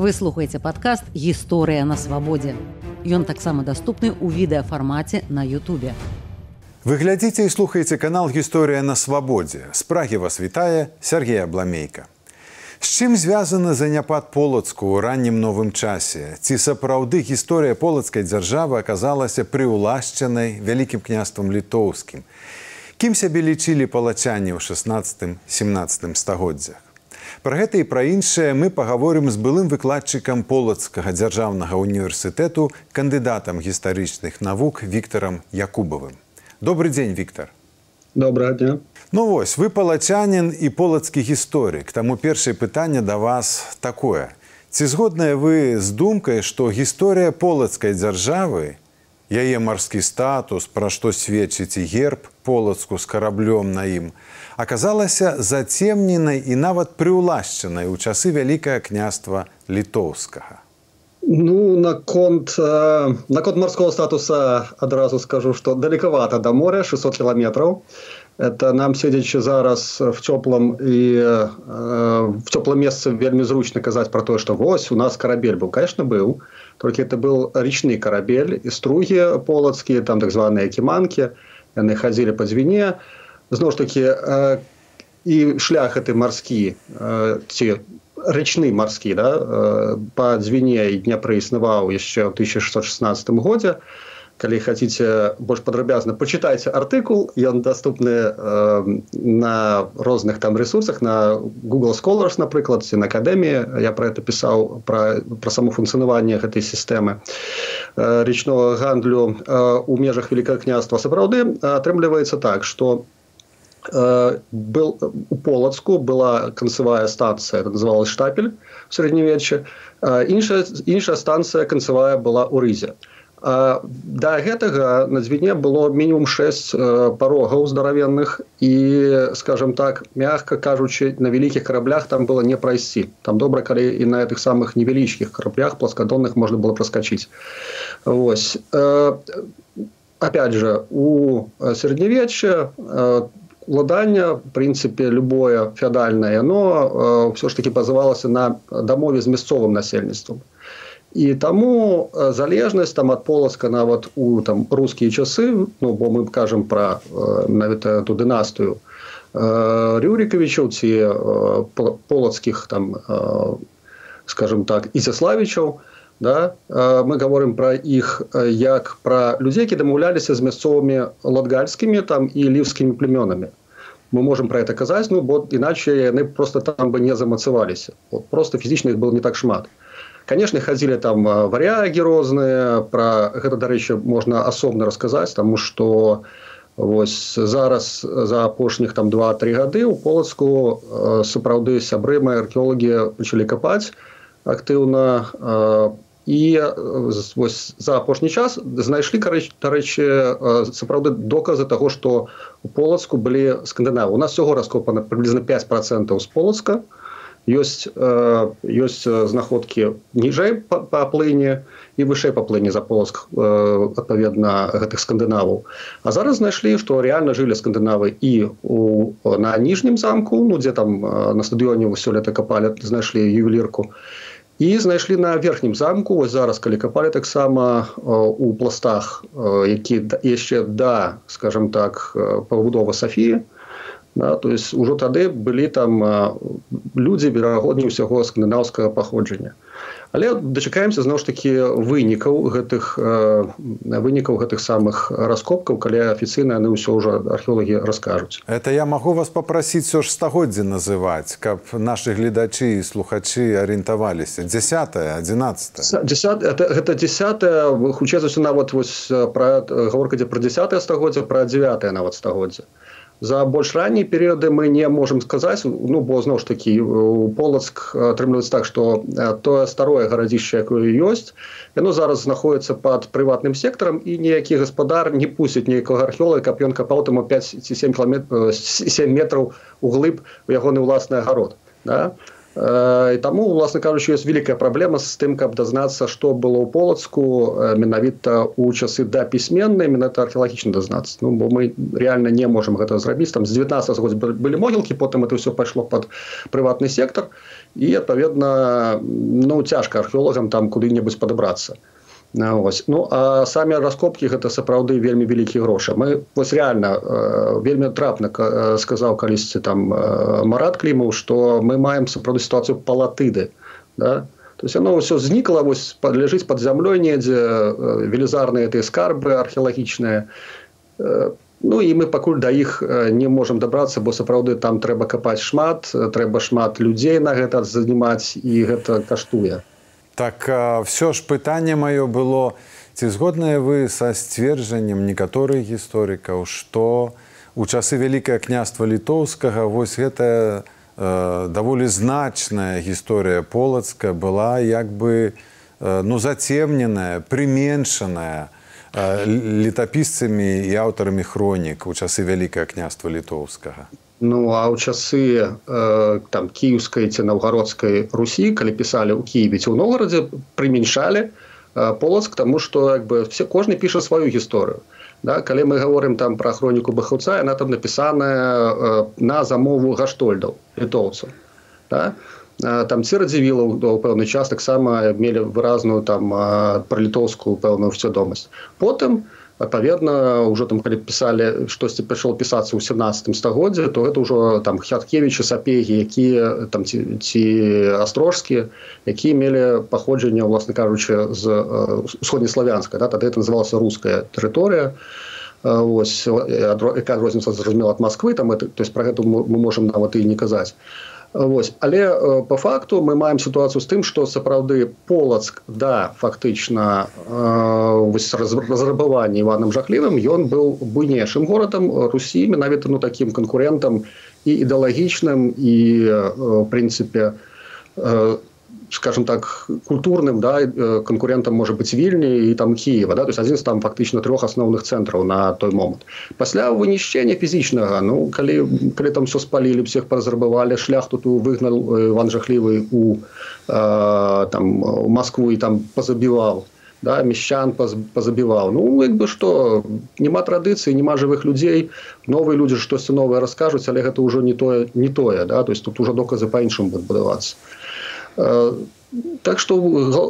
Вы слухаеце падкаст гісторыя на свабодзе. Ён таксама даступны ў відэафармаце на Ютубе. Вы глядзіце і слухаеце канал гісторыя на свабодзе. З прагі вас вітае Сергея Бламейка. З чым звязаны заняпад полацку ў раннім новым часе? Ці сапраўды гісторыя полацкай дзяржавы аказалася прыўлашчанай вялікім княствам літоўскім. Кім сябе лічылі палачанне ў 16-17 стагоддзях? Пра гэта і пра іншае мы пагаворым з былым выкладчыкам полацкага дзяржаўнага універсітэту кандыдатам гістарычных навук Віктором Якубавым. Добры дзень, Віктор. Добрага дня. Ну вось вы палачанін і полацкі гісторык. Таму першае пытанне да вас такое. Ці згодныя вы з думкай, што гісторыя полацкай дзяржавы, яе марскі статус, пра што сведчыць і герб полацку з караблём на ім, аказалася зацемненай і нават прыўлашчанай у часы вялікае княства літоўскага. Ну наконт э, наконт морского статуса адразу скажу что далековато до моря 600 километров это нам седзячы зараз в цёплом и э, в цёплом месцы вельмі зручно казаць про то что вось у нас корабель был конечно был только это был речный корабель и струги полацкие там так званые кіманки яны ходили по звене. Зноў ж таки э, і шлях этой марскі ці рэчны марскі да, э, па дзвіне і дняпры існаваў яшчэ ў 1616 годзе калі хаце больш падрабязна пачытайце артыкул ён даступны э, на розных там ресурсах на google scholars напрыклад на акадэміі. Я про это пісаў пра, пра саму функцыянаванне гэтай сістэмы э, речного гандлю. Э, у межах великкае княства. Сапраўды атрымліваецца так что Э, был у полацку была канцевая станция называлась штапель в средневечче іншая іншая станция канцевая была у рызе да гэтага на дзвіне было мінімум 6 э, парогаў здаравенных. І скажем так мягко кажучы на вялікіх караблях там было не прайсці. Там добра калі і на этих самых невялічкіх караблях пласкадонных можна было проскочить Вось э, опять же у средневечча там ладання в прынцыпе любое феадальнае но э, все ж таки пазывалася на дамове з мясцовым насельніцтвам і таму э, залежнасць там ад полацка нават у там рускія часы ну бо мы кажам про э, навіта ту дынастыю рюрикавічаў ці полацкіх там скажем так ізяславічаў то да мы говорим про іх як про людзей які дамаўляліся з мясцовымі латгальскімі там і ліўскімі племёнамі мы можем про это казаць ну бо иначе яны просто там бы не замацаваліся просто фізічных был не так шмат конечно хадзілі там варяги розныя про гэта дарэчы можна асобна расказаць тому что Вось зараз за апошніх там два-тры гады у полацку сапраўды сябры мои археолагі пачалі капаць актыўна і вось за апошні час знайшлі дарэчы сапраўды доказы таго што у полацку былі скандынавы у нас всего раскопана приблизно 5 процентов з полацка ёсць ёсць знаходкі ніжэй па плыне і вышэй па плыне за полацк адпаведна гэтых скандынаваў а зараз знайшлі што реально жылі скандынавы і у на ніжнім замку ну дзе там на стадыёне сёлета капалі знайшлі ювелірку і знайшлі на верхнім замку вось зараз калі капалі таксама у пластах які яшчэ да скажем так пабудова Сафіі да, то есть ужо тады былі там людзі верагодні ўсяго скандынаўскага паходжання. Але дачакаемся зноў ж таки вынікаў гэтых вынікаў гэтых самых раскопкаў калі афіцыйна яны ўсё ўжо археолагі раскажуць. Это я магу вас попросіць все ж стагоддзе называць каб наши гледачы і слухачы арыентаваліся. 10 11 10 это, гэта 10 хутчэй за ўсё нават вось пра гаворка дзе пра 10 стагоддзя пра 9 нават стагоддзя за больш раннія перыяды мы не можемм сказаць ну бо зноў ж такі полацк атрымліваецца так что тое старое гарадзішча якое ёсць яно зараз знаходіцца под прыватным сектарам і ніякі гаспадар не пусціць нейкага археола каб ён капаў таму 5 ці 7 км 7 метров углыб у ягоны ўласны агарод да? І таму уласна кажучы ёсць вялікая праблема з тым каб дазнацца што было ў полацку менавіта у часы да пісьменнай менавіта археалагічна дазнацца ну бо мы реально не можемм гэта зрабіць там з 19 год былі могілкі потым это все пайшло под прыватны сектор і адпаведна ну цяжка археолагам там куды-небудзь падабрацца Ось. Ну а самі раскопкі гэта сапраўды вельмі вялікі грошы. Мы вось реально э, вельмі трапна э, сказаў калісьці там э, марат клімаў, што мы маем сапраўды сітуацыю палатыды. Да? То есть оно ўсё знікла вось ляжыць под зямлёй недзе э, велізарныя тыя скарбы археалагічныя. Э, ну і мы пакуль да іх э, не можемм дабрацца, бо сапраўды там трэба капаць шмат, трэба шмат людзей на гэта занімаць і гэта каштуе. Так все ж пытанне маё было ці згодныя вы са сцверджаннем некаторых гісторыкаў што у часы вялікае княства літоўскага вось гэтая э, даволі значная гісторыя полацка была як бы э, ну зацемненая прыменшаная летапісцамі і аўтарамі хронік у часы вялікае княства літоўскага Ну а ў часы э, там кіеўскай ці наўгародскай русі калі пісалі ў кіеве ці ў новгарадзе прымяншалі э, полацк таму што як бы все кожны піша сваю гісторыю да? калі мы гаворым там пра хроніку бахаўца яна там напісаная э, на замову гаштольдаў літоўцаў да? э, там ці радзівіла ў пэўны час таксама мелі выразную там э, пра літоўскую пэўную свядомасць потым у адпаведна ўжо там калі пісалі штосьці прыйшоў пісацца ў 17 стагоддзе то это ўжо там хяткевічы сапегі якія там ці, ці астрожскія якія мелі паходжанне ўласна кажучы з усходнеславянска да, тады это называлася руская тэрыторыя. Ось якая розніца зразумела ад Масквы там это, то есть про гэта мы можемм нават і не казаць Вось. Але э, по факту мы маем сітуацыю з тым, што сапраўды полацк да фактычна э, разрабаванне іваном жахлівым ён быў буйнейшым горадам Русі менавіта ну такім канкурентам і ідэалагічным і э, прынцыпе скажем так культурным да э, конкурентам может быть вільні і там Киева да то есть один з там фактычна трох асноўных цэнтраў на той момант пасля вынішчэння фізічнага ну калі калі там все спалілі всех паразрабавалі шлях тут выгнал Іван жахлівы у э, там у Москву і там позабіваў да мещан позабіваў ну як бы что няма традыцыі няма жывых людзей новыя людзі штосьці новае раскажуць але гэта ўжо не тое не тое да то есть тут уже доказы па-іншаму будуць будавацца Э, так што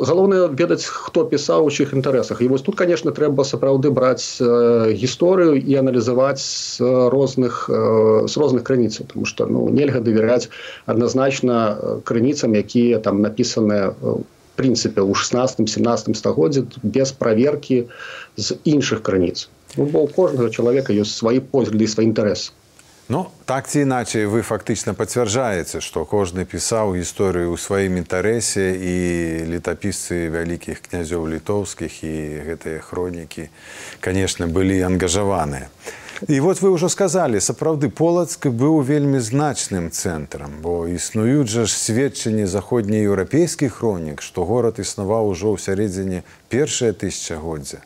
галоўнае ведаць хто пісаў у чых інтарэсах і вось тут конечно трэба сапраўды браць э, гісторыю і аналізаваць з розных э, з розных крыніцаў тому что ну нельга давяряць адназначна э, крыніцам якія там напісаныя в прынцыпе ў 16 17 стагоддзе без праверкі з іншых крыніц. Ну, бо у кожнага чалавека ёсць свае погляды свае інтарэсы Ну так ці іначай вы фактычна пацвярджаеце, што кожны пісаў гісторыю ў сваім інтарэсе і летапісцы вялікіх князёў літоўскіх і гэтыя хронікі, канешне, былі ангажаваныя. І вот вы ўжо сказалі, сапраўды полацк быў вельмі значным цэнтрам, бо існуюць жа ж сведчанні заходнееўрапейскіх хронік, што горад існаваў ужо ў сярэдзіне першае тысячагоддзя.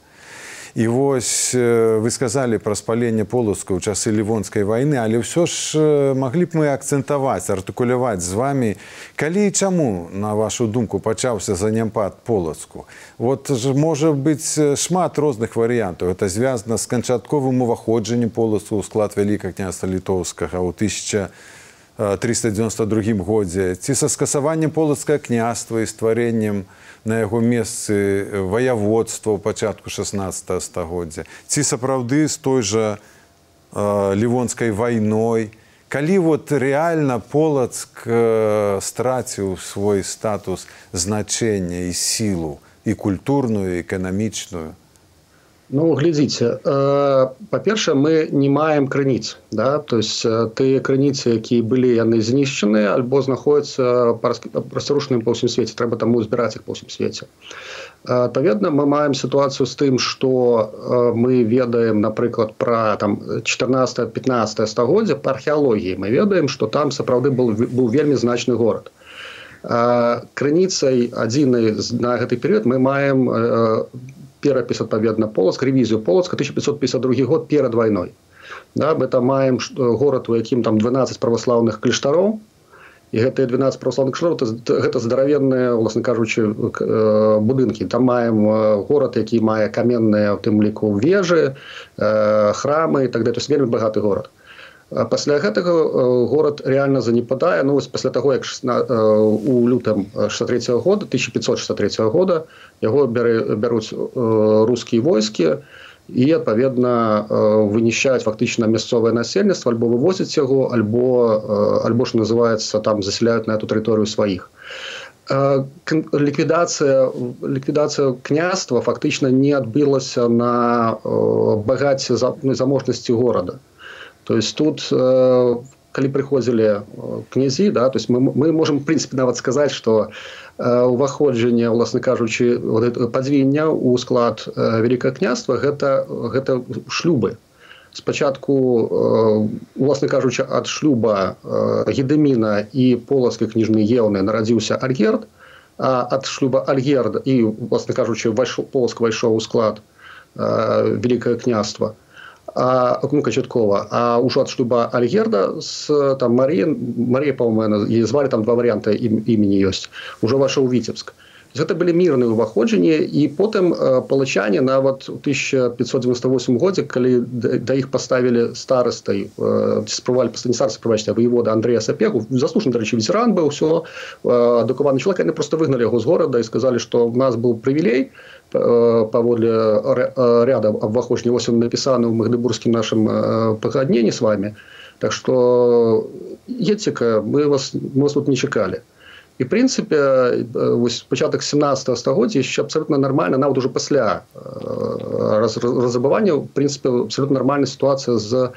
І вось вы сказалі пра спаленне полацка ў часы лівонскай вайны, але ўсё ж маглі б мы акцэнтаваць, артыкуляваць з вами, калі і чаму, на вашу думку пачаўся занямпад полацку. Вот ж можа быць шмат розных варыянтаў. Это звязана з канчатковым уваходжаннем полацу ў склад вяліка княства літоўскага ў 1000 392 годзе ці са скасаваннем полацкае княства і стварэннем на яго месцы ваяводства ў пачатку 16 стагоддзя. Ці сапраўды з той жа э, лівонскай вайной? Калі вот рэальна полацк э, страціў свой статус значэння і сілу і культурную эканамічную Ну глядзіце э, па-першае мы не маем крыніц да то есть э, тыя крыніцы якія былі яны знішчаны альбо знаходзяцца прасрушаным па ўсім свеце трэба таму збіраць іх па ўсім свеце адпаведна мы маем сітуацыю з тым што э, мы ведаем напрыклад пра там 14 15 стагоддзя па археалогіі мы ведаем што там сапраўды был быў вельмі значны горад крыніцай адзінай на гэты перыяд мы маем перапіс адпаведна полацк рэвізію полацка 1552 год перад вайной да, мы там маем горад у якім там 12 праваслаўных кляштароў і гэтыя 12 православных шлораў гэта здаравенныя власна кажучы будынкі там маем горад які мае каменныя у тым ліку вежы храмы і так далее. Вельмі багаты горад пасля гэтага горад реально занепадае. Ну вось пасля таго як у лютым 63 -го года 1563 года яго бяры бяруць рускія войскі і адпаведна вынішчаюць фактычна мясцовае насельніцтва альбо вывозяць яго альбо альбо ж называется там заселяют на эту тэрыторыю сваіх. Ліквідацыя ліквідацыя княства фактычна не адбылася на багацце заможнасці горада то есть тут калі прыходзілі князі да то есть мы, мы можем прынцыпе нават сказаць что уваходжанне ўласна кажучы падзвення ў склад вялікае княства гэта гэта шлюбы. Спачатку уласна кажучы ад шлюба гедеміна і поласкай кніжны еўны нарадзіўся альгерд а ад шлюба альгерда і власна кажучы вайшоў поласк вайшоў у склад вялікае княства а ну, качаткова а ўжо ад шлюба альгерда с там марien мария по-моему і звалі там два варианты імені ёсць ужо вашаў віцебск гэта былі мірныя уваходжанні і потым палачане нават у 1598 годзе калі да іх паставілі старастай спрувалі пастанісарцы прабачце воевода Андрея сапегу заслужаны дарэчы ветеран быў ўсё адукаваны чалавек яны просто выгналі яго з горада і сказалі што ў нас быў прывілей паводле ряда абваходжання вось он напісаны ў магдыбургскім нашым пагадненні с вами. Так что едзека мы вас мы вас тут не чакалі і прынцыпе вось пачатак 17 стагоддзя яшчэ абсолютно нормально нават уже пасля раз, разабавання в прынцыпе абсолютно нормальная сітуацыя з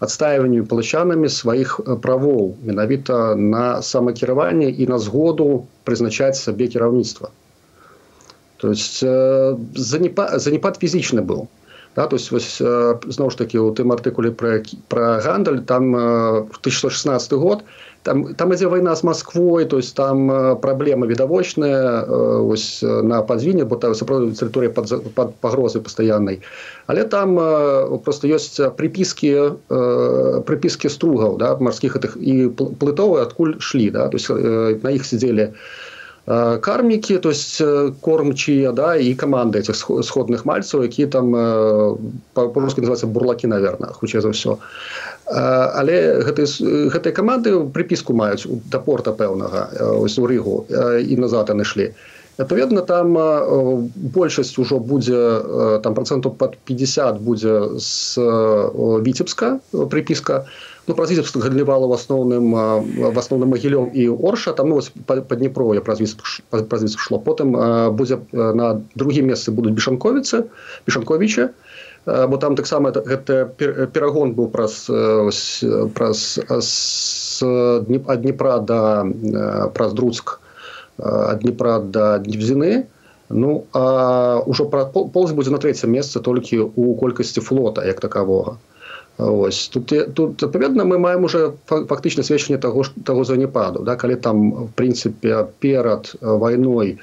адстаиванню палачанамі сваіх правоў менавіта на самакіраванне і на згоду прызначаць сабе кіраўніцтва То есть э, занепад, занепад фізічны быў. Да, то есть вось, э, зноў ж таки у тым артыкуле про, про гандаль там э, 1116 год там, там ідзе вайна з Москвой то есть там э, праблема відавочная э, э, на падзвіне бо сапраўды тэрыторыя пад, пад пагрозы пастаяннай. Але там э, просто ёсць припіскі э, припіскі стругаў да, марскіх гэтых і плытовы адкуль шлі да, то есть э, на іх сидзелі Э, кармікі то есть кормчыя да і каманды этих сходных мальцаў які там по-русски называется бурлакі наверное хутчэй за ўсё але гэты гэтыя каманды прыпіску маюць да порта пэўнага у рыгу і назад яны шлі адпаведна там большасць ужо будзе там процентаў под 50 будзе з віцебска прыпіска то ну, праз Витебск гандлівала в асноўным в асноўным магілём і орша. Там ну, па, я праз праз шло. Потым будзе на другім месцы будуць бешанковіцы бешанковіча бо там таксама гэта перагон быў праз праз ад Дніпра да праз друцк ад Дніпра да Днебзіны Ну а ўжо полз будзе на трэцяе месца толькі ў колькасці флота як такавога. Ось. Тут тут адпаведна мы маем уже фактычна сведчанне таго таго занепаду да калі там в прынцыпе перад вайной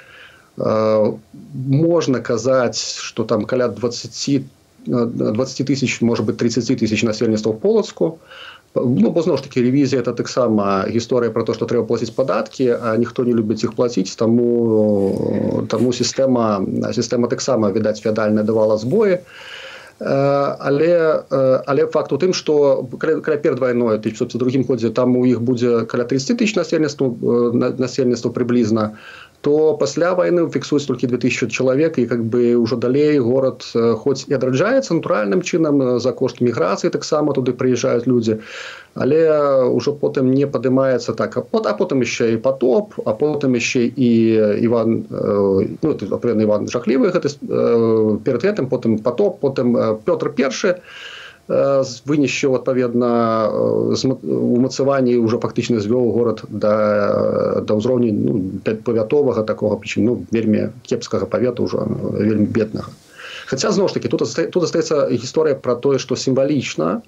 э, можна казаць что там каля 20 20 тысяч может быть 30 тысяч насельніцтва полацку ну бо зноў ж таки ревізія это таксама гісторыя про то что трэба плаціць падаткі а ніхто не любіць іх плаціць таму таму сістэма сістэма таксама відаць феадальна давала збоі і але але факт у тым что каля перад вайной 1902 годзе там у іх будзе каля 30 тысяч насельніцтва насельніцтва прыблізна то пасля войны фіксуюць толькі 2000 чалавек і как бы ўжо далей город хоць і адраджаецца натуральным чынам за кошт міграцыі таксама туды прыязджаюць людзі але ўжо потым не падымаецца так. А пот а потым яшчэ і потоп а потым яшчэ і Іван ну, Іван жахлівы гэты перад гэтым потым потоп потым Пётр першы то вынішчыў адпаведна умацаванні ўжо фактычна звёў горад да, да ўзроўню ну, павятовага такога ну, вельмі кепскага павета ўжо вельмі беднага. Хаця зноў ж таки тут тут астаецца гісторыя пра тое, што сімвалічна,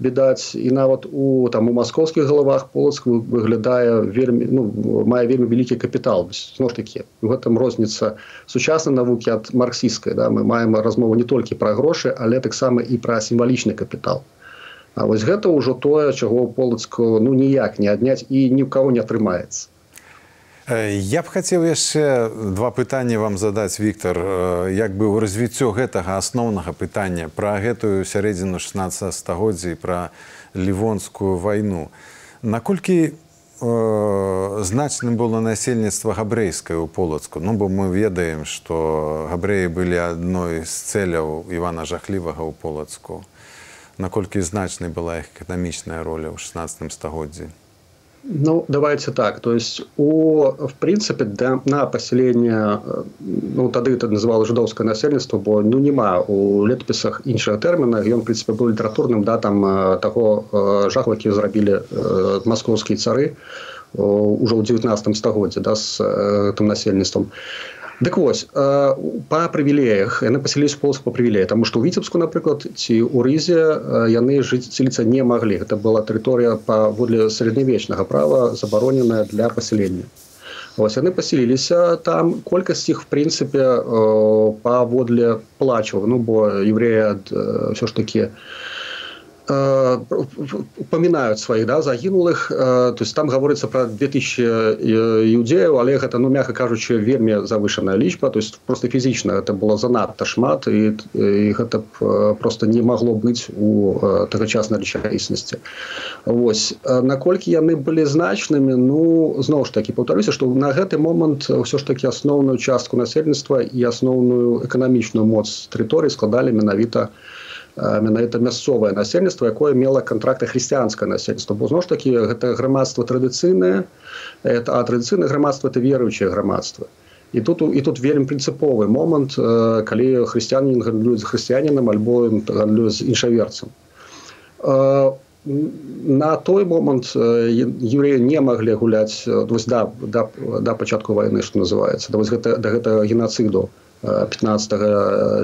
відаць і нават у там у маскоўскіх галавах полацк выглядае вельмі ну, мае вельмі вялікі капітал. Зно ж такі у гэтым розніца сучаснай навукі ад марксійскай да? Мы маем размову не толькі пра грошы але таксама і пра сімвалічны капітал. А вось гэта ўжо тое чаго полацку ну ніяк не адняць і ні ў кого не атрымаецца Я б хацеў яшчэ два пытанні вам задаць Віктор як бы ў развіццё гэтага асноўнага пытання пра гэтую сярэдзіну 16 стагоддзя пра лівонскую вайну. Наколькі значным было насельніцтва габрэйскае ў полацку? Ну бо мы ведаем што габрэі былі адной з цэляў івана жахлівага ў полацку. Наколькі значнай была іх эканамічная роля ў 16 стагоддзі Ну, давайте так. То есть, у, в принципе, да, на поселение, ну, тогда это называлось жидовское насельство, бо ну, нема у летописах іншого терміна, і він, в принципе, був літературним, да, там, того жаху, який зробили московські цари уже у 19 стагоддзі, да, з тим насельніцтвом. Дык вось па прывілеях яны пасяліліся полос па прывілеі таму што ў віцебску напрыклад ці ў рызе яны жыць ціліцца не маглі. Гэта была тэрыторыя паводле сярэднявечнага права забароненая для пасялення. Вось яны пасяліліся там колькасць іх в прынцыпе паводле плачу. Ну бо еврея ўсё ж такі Э, упоминают своих да, загинулых. Э, то есть там говорится про 2000 іудзеяў але гэта ну мягко кажучи вельмі завышенная лічба то есть просто фізічна это было занадта шмат і, і гэта просто не могло быць у тагачаснай рэчаіснасці Вось наколькі яны былі значнымі ну зноў ж таки паўтаруся что на гэты момант ўсё ж таки асноўную частку насельніцтва і асноўную эканамічную моц тэрыторыі складалі менавіта у менавіта мясцовае насельніцтва якое мела кантракты хрысціянскае насельніцтва бо зноў ж такі гэта грамадства традыцыйнае это а традыцыйнае грамадства это веруючае грамадства і тут і тут вельмі прынцыповы момант калі хрысціянін гандлююць з хрысціянінам альбо гандлю з іншаверцам. На той момант евреі не маглі гуляць вось да, да, да пачатку войны што называецца да вось гэта да гэтага геноцыду 15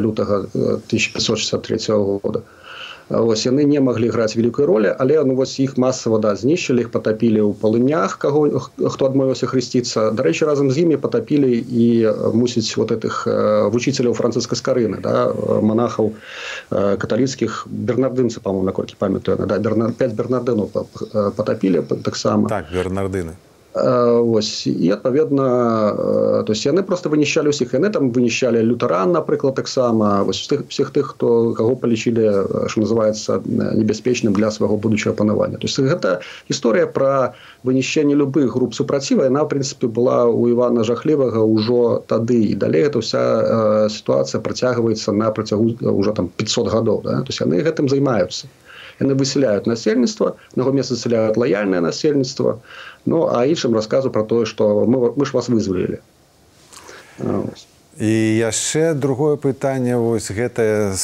лютага 1563 года. Вось яны не маглі граць вялікую ролю але ну вось іх масава да знішчылі іх потапілі ў палынях каго хто адмовіўся хрысціцца. Дарэчы разам з імі потапілі і мусіць вот этих вучыцеляў францыска скарыны да, монахаў каталіцкіх. Бернардынцы па-мо наколькі памятаю да, берна 5 бернардыну потапілі таксама. Так бернардыны ось. І адпаведна то есть яны просто вынішчалі ўсіх яны там вынішчалі лютаран напрыклад таксама вось тых всех тых хто каго палічылі що называется небяспечным для свайго будучага панавання то есть гэта гісторыя про вынішчэнне любых груп супраціва яна в прынцыпе была у ивана жахлівага ўжо тады. І далей это вся э, сітуацыя працягваецца на працягу уже там 500 гадоў да? то есть яны гэтым займаюцца яны выселяют насельніцтва наго месца заселяют лояльнае насельніцтва ну а іншым расказу про тое что мы, мы ж вас вызвалілі і яшчэ другое пытанне вось гэтае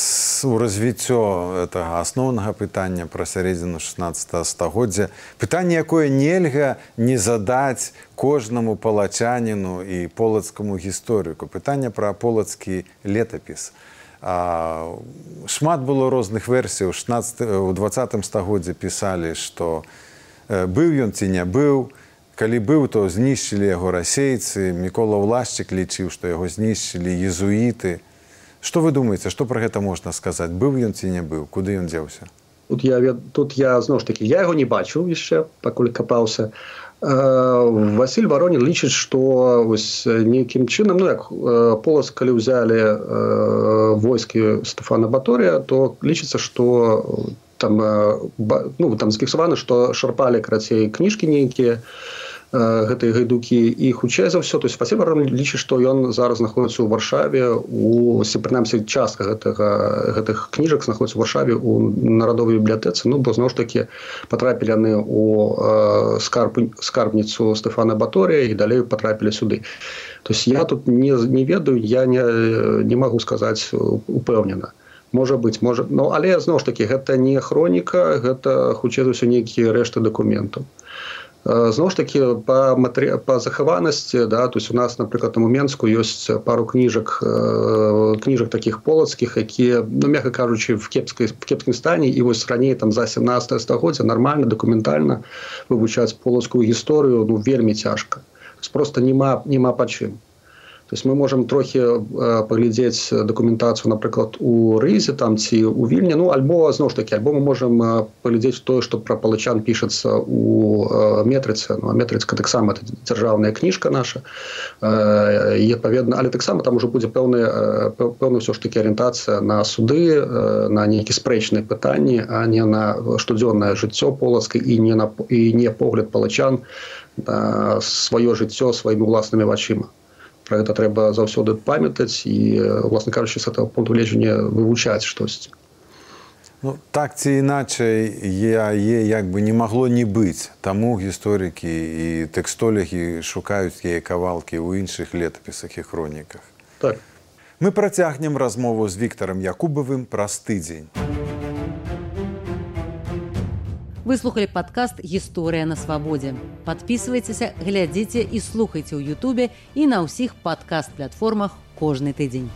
у развіццё этого асноўнага пытання пра сярэдзіну 16 стагоддзя. Пытанне якое нельга не задаць кожнаму палачаніну і полацкаму гісторыку. Пытання пра полацкі летапіс. А шмат было розных версій. У 16 у 20 стагоддзі пісалі што быў ён ці не быў калі быў то знішчылі яго расейцы мікола ўласчык лічыў што яго знішчылі езуіты. Што вы думаеце што пра гэта можна сказаць? Быў ён ці не быў? Куды ён дзеўся? Тут я тут я зноў ж таки я яго не бачыў яшчэ пакуль капаўся. Васіль баронін лічыць што нейкім чынам ну як полас калі ўзялі войскі Стефана баторыя то лічыцца што там ну там зафіксавана што шарпалі карацей кніжкі нейкія гэтыя гайдукі і хутчэй за ўсё то есть спасибо лічыць што ён зараз знаходіцца ў варшаве у прынамсі частка гэтага гэтых кніжак знаходіцца варшаве у нарадовай бібліятэцы. Ну бо зноў ж таки патрапілі яны у скарб скарбніцу Стефана баторыя і далей патрапілі сюды. То есть я тут не не ведаю я не не магу сказаць упэўнена. Можа быть можа ну але зноў ж таки гэта не хроніка гэта хутчэй за ўсё нейкія рэшты дакументаў зноў ж таки по матри... по захаванасці да то есть у нас напрыклад у менску ёсць пару кніжак кніжак таких полацкіх якія ну мягко кажучы в кепскай в кепскім стане і вось раней там за 17 стагоддзя нормально документальна вывучаць полацкую гісторыю ну вельмі цяжка просто нема нема па чым то есть мы можем трохи паглядзець дакументацыю напрыклад у рызе там ці у вільні ну альбо зноў ж таки альбо мы можем паглядзець тое што пра палачан пішацца у метрыцы ну, метрыцка таксама дзяржаўная кніжка наша. Е паведна але таксама там уже будзе пэўная пэўна ўсё ж таки арыентацыя на суды на нейкі спрэчныя пытанні а не на штодзённае жыццё полацкай і не на і не погляд палачан сваё жыццё сваімі ўласнымі вачыма про гэта трэба заўсёды памятаць і власна кажучы с этого пункту гледжання вывучаць штосьці ну, так ці іначай яе як бы не магло не быць. Таму гісторыкі і тэкстолігі шукаюць яе кавалкі ў іншых летапісах і хроніках. Так. Мы працягнем размову з віктарам якубавым праз тыдзень выслухали падкаст гісторыя на свабодзе подписывайтеся глядзіце і слухайце ў Ютубе і на ўсіх падкаст платформах кожны тыдзень